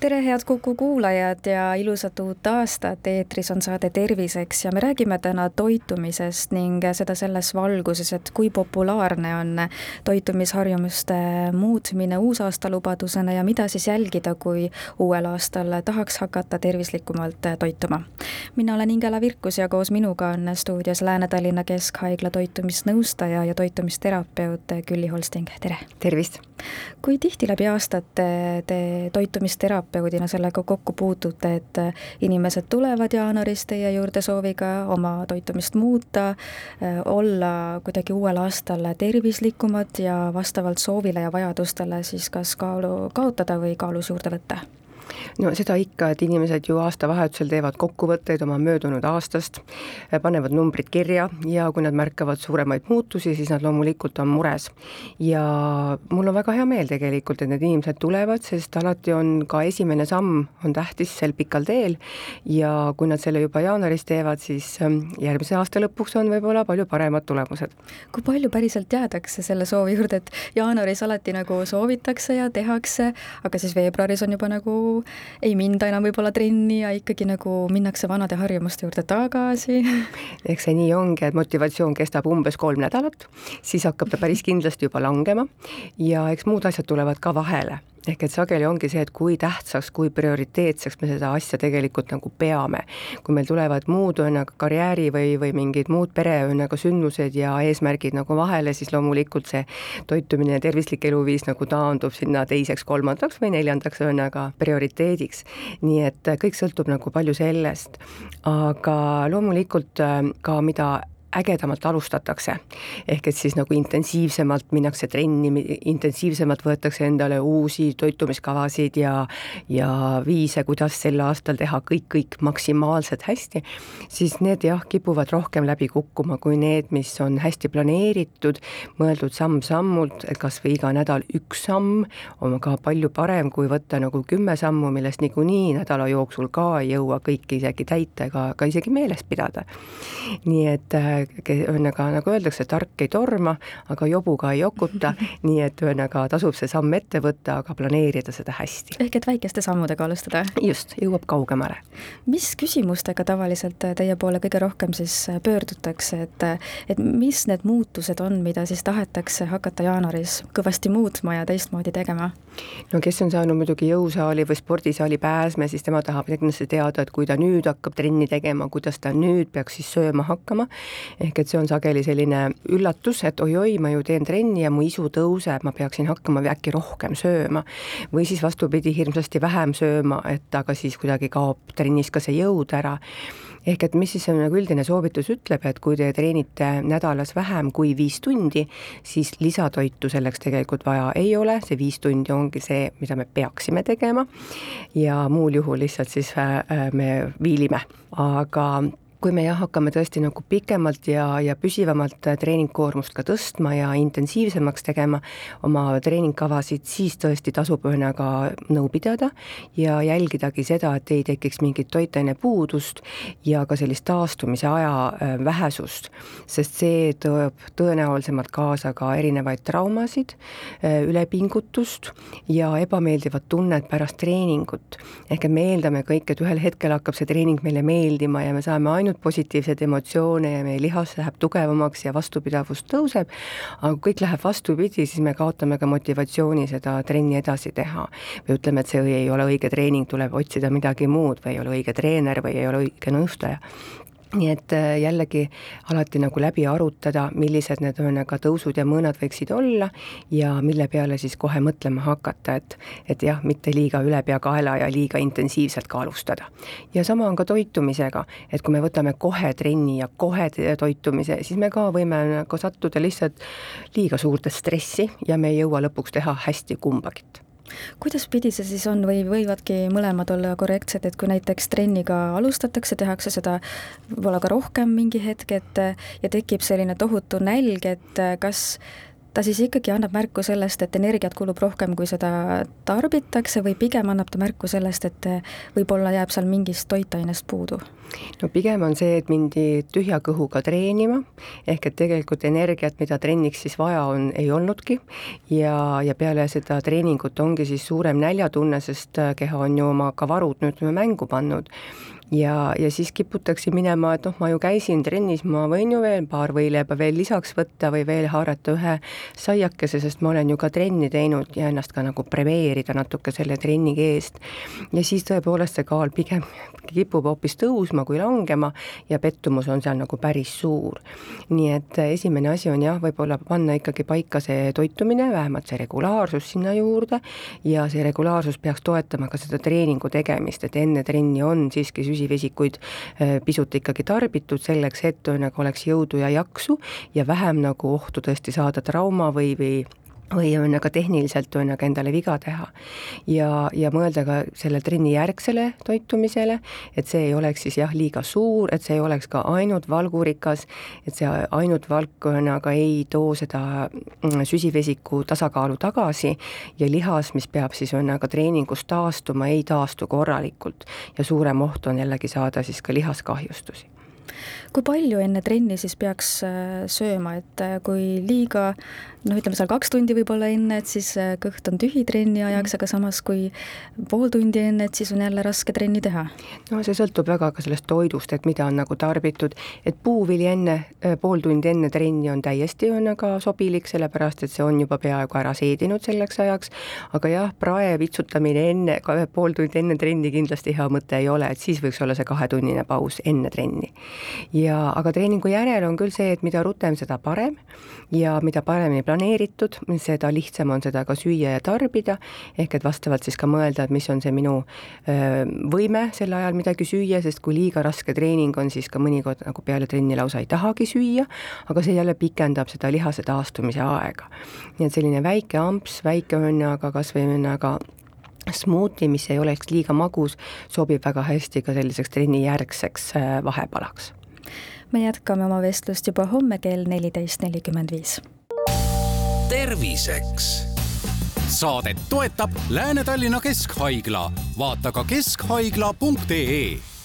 tere, head Kuku kuulajad ja ilusat uut aastat, eetris on saade Terviseks ja me räägime täna toitumisest ning seda selles valguses, et kui populaarne on toitumisharjumuste muutmine uusaastalubadusena ja mida siis jälgida, kui uuel aastal tahaks hakata tervislikumalt toituma. mina olen Ingela Virkus ja koos minuga on stuudios Lääne-Tallinna Keskhaigla toitumisnõustaja ja toitumisterapeut Külli Holsting, tere! tervist! kui tihti läbi aastate te toitumisterapeut terapeudina sellega kokku puutute, et äh, inimesed tulevad jaanuaris teie juurde sooviga oma toitumist muuta, äh, olla kuidagi uuel aastal tervislikumad ja vastavalt soovile ja vajadustele siis kas kaalu kaotada või kaalus juurde võtta? No seda ikka, et inimesed ju aastavahetusel teevad kokkuvõtteid oma möödunud aastast, panevad numbrid kirja ja kui nad märkavad suuremaid muutusi, siis nad loomulikult on mures. ja mul on väga hea meel tegelikult, et need inimesed tulevad, sest alati on ka esimene samm on tähtis sel pikal teel ja kui nad selle juba jaanuaris teevad, siis ähm, järgmise aasta lõpuks on võib-olla palju paremad tulemused. kui palju päriselt jäädakse selle soovi juurde, et jaanuaris alati nagu soovitakse ja tehakse, aga siis veebruaris on juba nagu ei minda enam võib-olla trenni ja ikkagi nagu minnakse vanade harjumuste juurde tagasi. eks see nii ongi, et motivatsioon kestab umbes kolm nädalat, siis hakkab ta päris kindlasti juba langema ja eks muud asjad tulevad ka vahele ehk et sageli ongi see, et kui tähtsaks, kui prioriteetseks me seda asja tegelikult nagu peame. kui meil tulevad muud ühesõnaga karjääri või, või mingid muud pere ühesõnaga sündmused ja eesmärgid nagu vahele, siis loomulikult see toitumine ja tervislik eluviis nagu taandub sinna teiseks, kolmandaks või neljandaks ühesõnaga prioriteediks. nii et kõik sõltub nagu palju sellest, aga loomulikult äh, ka mida ägedamalt alustatakse. ehk et siis nagu intensiivsemalt minnakse trenni, intensiivsemalt võetakse endale uusi toitumiskavasid ja ja viise, kuidas sel aastal teha kõik, kõik maksimaalselt hästi, siis need jah, kipuvad rohkem läbi kukkuma kui need, mis on hästi planeeritud, mõeldud samm-sammult, et kas või iga nädal üks samm on ka palju parem, kui võtta nagu kümme sammu, millest niikuinii nädala jooksul ka ei jõua kõiki isegi täita ega ka isegi meeles pidada. nii et äh, ühesõnaga nagu öeldakse, tark ei torma, aga jobu ka ei jokuta, nii et ühesõnaga tasub see samm ette võtta, aga planeerida seda hästi. ehk et väikeste sammudega alustada? just, jõuab kaugemale. mis küsimustega tavaliselt teie poole kõige rohkem siis pöördutakse, et et mis need muutused on, mida siis tahetakse hakata jaanuaris kõvasti muutma ja teistmoodi tegema? No kes on saanud muidugi jõusaali või spordisaali pääsme, siis tema tahab kindlasti teada, et kui ta nüüd hakkab trenni tegema, kuidas ta nüüd peaks siis sööma hakkama ehk et see on sageli selline üllatus, et oi-oi, ma ju teen trenni ja mu isu tõuseb, ma peaksin hakkama äkki rohkem sööma. või siis vastupidi, hirmsasti vähem sööma, et aga siis kuidagi kaob trennis ka see jõud ära ehk et mis siis on nagu üldine soovitus ütleb, et kui te treenite nädalas vähem kui viis tundi, siis lisatoitu selleks tegelikult vaja ei ole, see viis tundi ongi see, mida me peaksime tegema. Ja muul juhul lihtsalt siis äh, äh, me viilime, aga kui me jah, hakkame tõesti nagu pikemalt ja, ja püsivamalt treeningkoormust ka tõstma ja intensiivsemaks tegema oma treeningkavasid, siis tõesti tasub ühesõnaga nõu pidada ja jälgidagi seda, et ei tekiks mingit toitainepuudust ja ka sellist taastumise aja äh, vähesust, sest see toob tõenäolisemalt kaasa ka erinevaid traumasid, äh, ülepingutust ja ebameeldivat tunnet pärast treeningut. ehk et me eeldame kõik, et ühel hetkel hakkab see treening meile meeldima ja me saame ainult ainult positiivseid emotsioone ja meie lihas läheb tugevamaks ja vastupidavus tõuseb, aga kui kõik läheb vastupidi, siis me kaotame ka motivatsiooni seda trenni edasi teha. või ütleme, et see ei ole õige treening, tuleb otsida midagi muud või ei ole õige treener või ei ole õige nõustaja nii et äh, jällegi alati nagu läbi arutada, millised need ühesõnaga tõusud ja mõõnad võiksid olla ja mille peale siis kohe mõtlema hakata, et et jah, mitte liiga ülepeakaela ja liiga intensiivselt ka alustada. ja sama on ka toitumisega, et kui me võtame kohe trenni ja kohe toitumise, siis me ka võime nagu sattuda lihtsalt liiga suurde stressi ja me ei jõua lõpuks teha hästi kumbagit kuidas pidi see siis on või võivadki mõlemad olla korrektsed, et kui näiteks trenniga alustatakse, tehakse seda võib-olla ka rohkem mingi hetk, et ja tekib selline tohutu nälg, et kas ta siis ikkagi annab märku sellest, et energiat kulub rohkem, kui seda tarbitakse või pigem annab ta märku sellest, et võib-olla jääb seal mingist toitainest puudu? no pigem on see, et mindi tühja kõhuga treenima, ehk et tegelikult energiat, mida trenniks siis vaja on, ei olnudki ja, ja peale seda treeningut ongi siis suurem näljatunne, sest keha on ju oma ka varud nüüd mängu pannud ja, ja siis kiputakse minema, et noh, ma ju käisin trennis, ma võin ju veel paar võileiba veel lisaks võtta või veel haarata ühe saiakese, sest ma olen ju ka trenni teinud ja ennast ka nagu premeerida natuke selle trennigi eest. ja siis tõepoolest see kaal pigem kipub hoopis tõusma kui langema ja pettumus on seal nagu päris suur. nii et esimene asi on jah, võib-olla panna ikkagi paika see toitumine, vähemalt see regulaarsus sinna juurde ja see regulaarsus peaks toetama ka seda treeningu tegemist, et enne trenni on siiski süsivesikuid äh, pisut ikkagi tarbitud selleks, et nagu oleks jõudu ja jaksu ja vähem nagu ohtu tõesti saada trauma või, või või on aga tehniliselt on aga endale viga teha. ja, ja mõelda ka selle trenni järgsele toitumisele, et see ei oleks siis jah, liiga suur, et see ei oleks ka ainult valgurikas, et see ainult valk ühesõnaga ei too seda mm, süsivesiku tasakaalu tagasi ja lihas, mis peab siis ühesõnaga treeningus taastuma, ei taastu korralikult ja suurem oht on jällegi saada siis ka lihaskahjustusi kui palju enne trenni siis peaks äh, sööma, et äh, kui liiga noh, ütleme seal kaks tundi võib-olla enne, et siis äh, kõht on tühi trenni ajaks, aga samas kui pool tundi enne, et siis on jälle raske trenni teha? no see sõltub väga ka sellest toidust, et mida on nagu tarbitud, et puuvili enne, pool tundi enne trenni on täiesti on aga sobilik, sellepärast et see on juba peaaegu ära seedinud selleks ajaks, aga jah, prae vitsutamine enne, pool tundi enne trenni kindlasti hea mõte ei ole, et siis võiks olla see kahetunnine paus enne trenni ja aga treeningu järel on küll see, et mida rutem, seda parem. Ja mida paremini planeeritud, seda lihtsam on seda ka süüa ja tarbida, ehk et vastavalt siis ka mõelda, et mis on see minu võime sel ajal midagi süüa, sest kui liiga raske treening on, siis ka mõnikord nagu peale trenni lausa ei tahagi süüa, aga see jälle pikendab seda lihase taastumise aega. nii et selline väike amps, väike õnnaga, kas või õnnaga smuuti, mis ei oleks liiga magus, sobib väga hästi ka selliseks trennijärgseks vahepalaks. Me jätkame oma vestlust juba homme kell neliteist nelikümmend viis. terviseks. Saadet toetab Lääne-Tallinna Keskhaigla, vaata ka keskhaigla.ee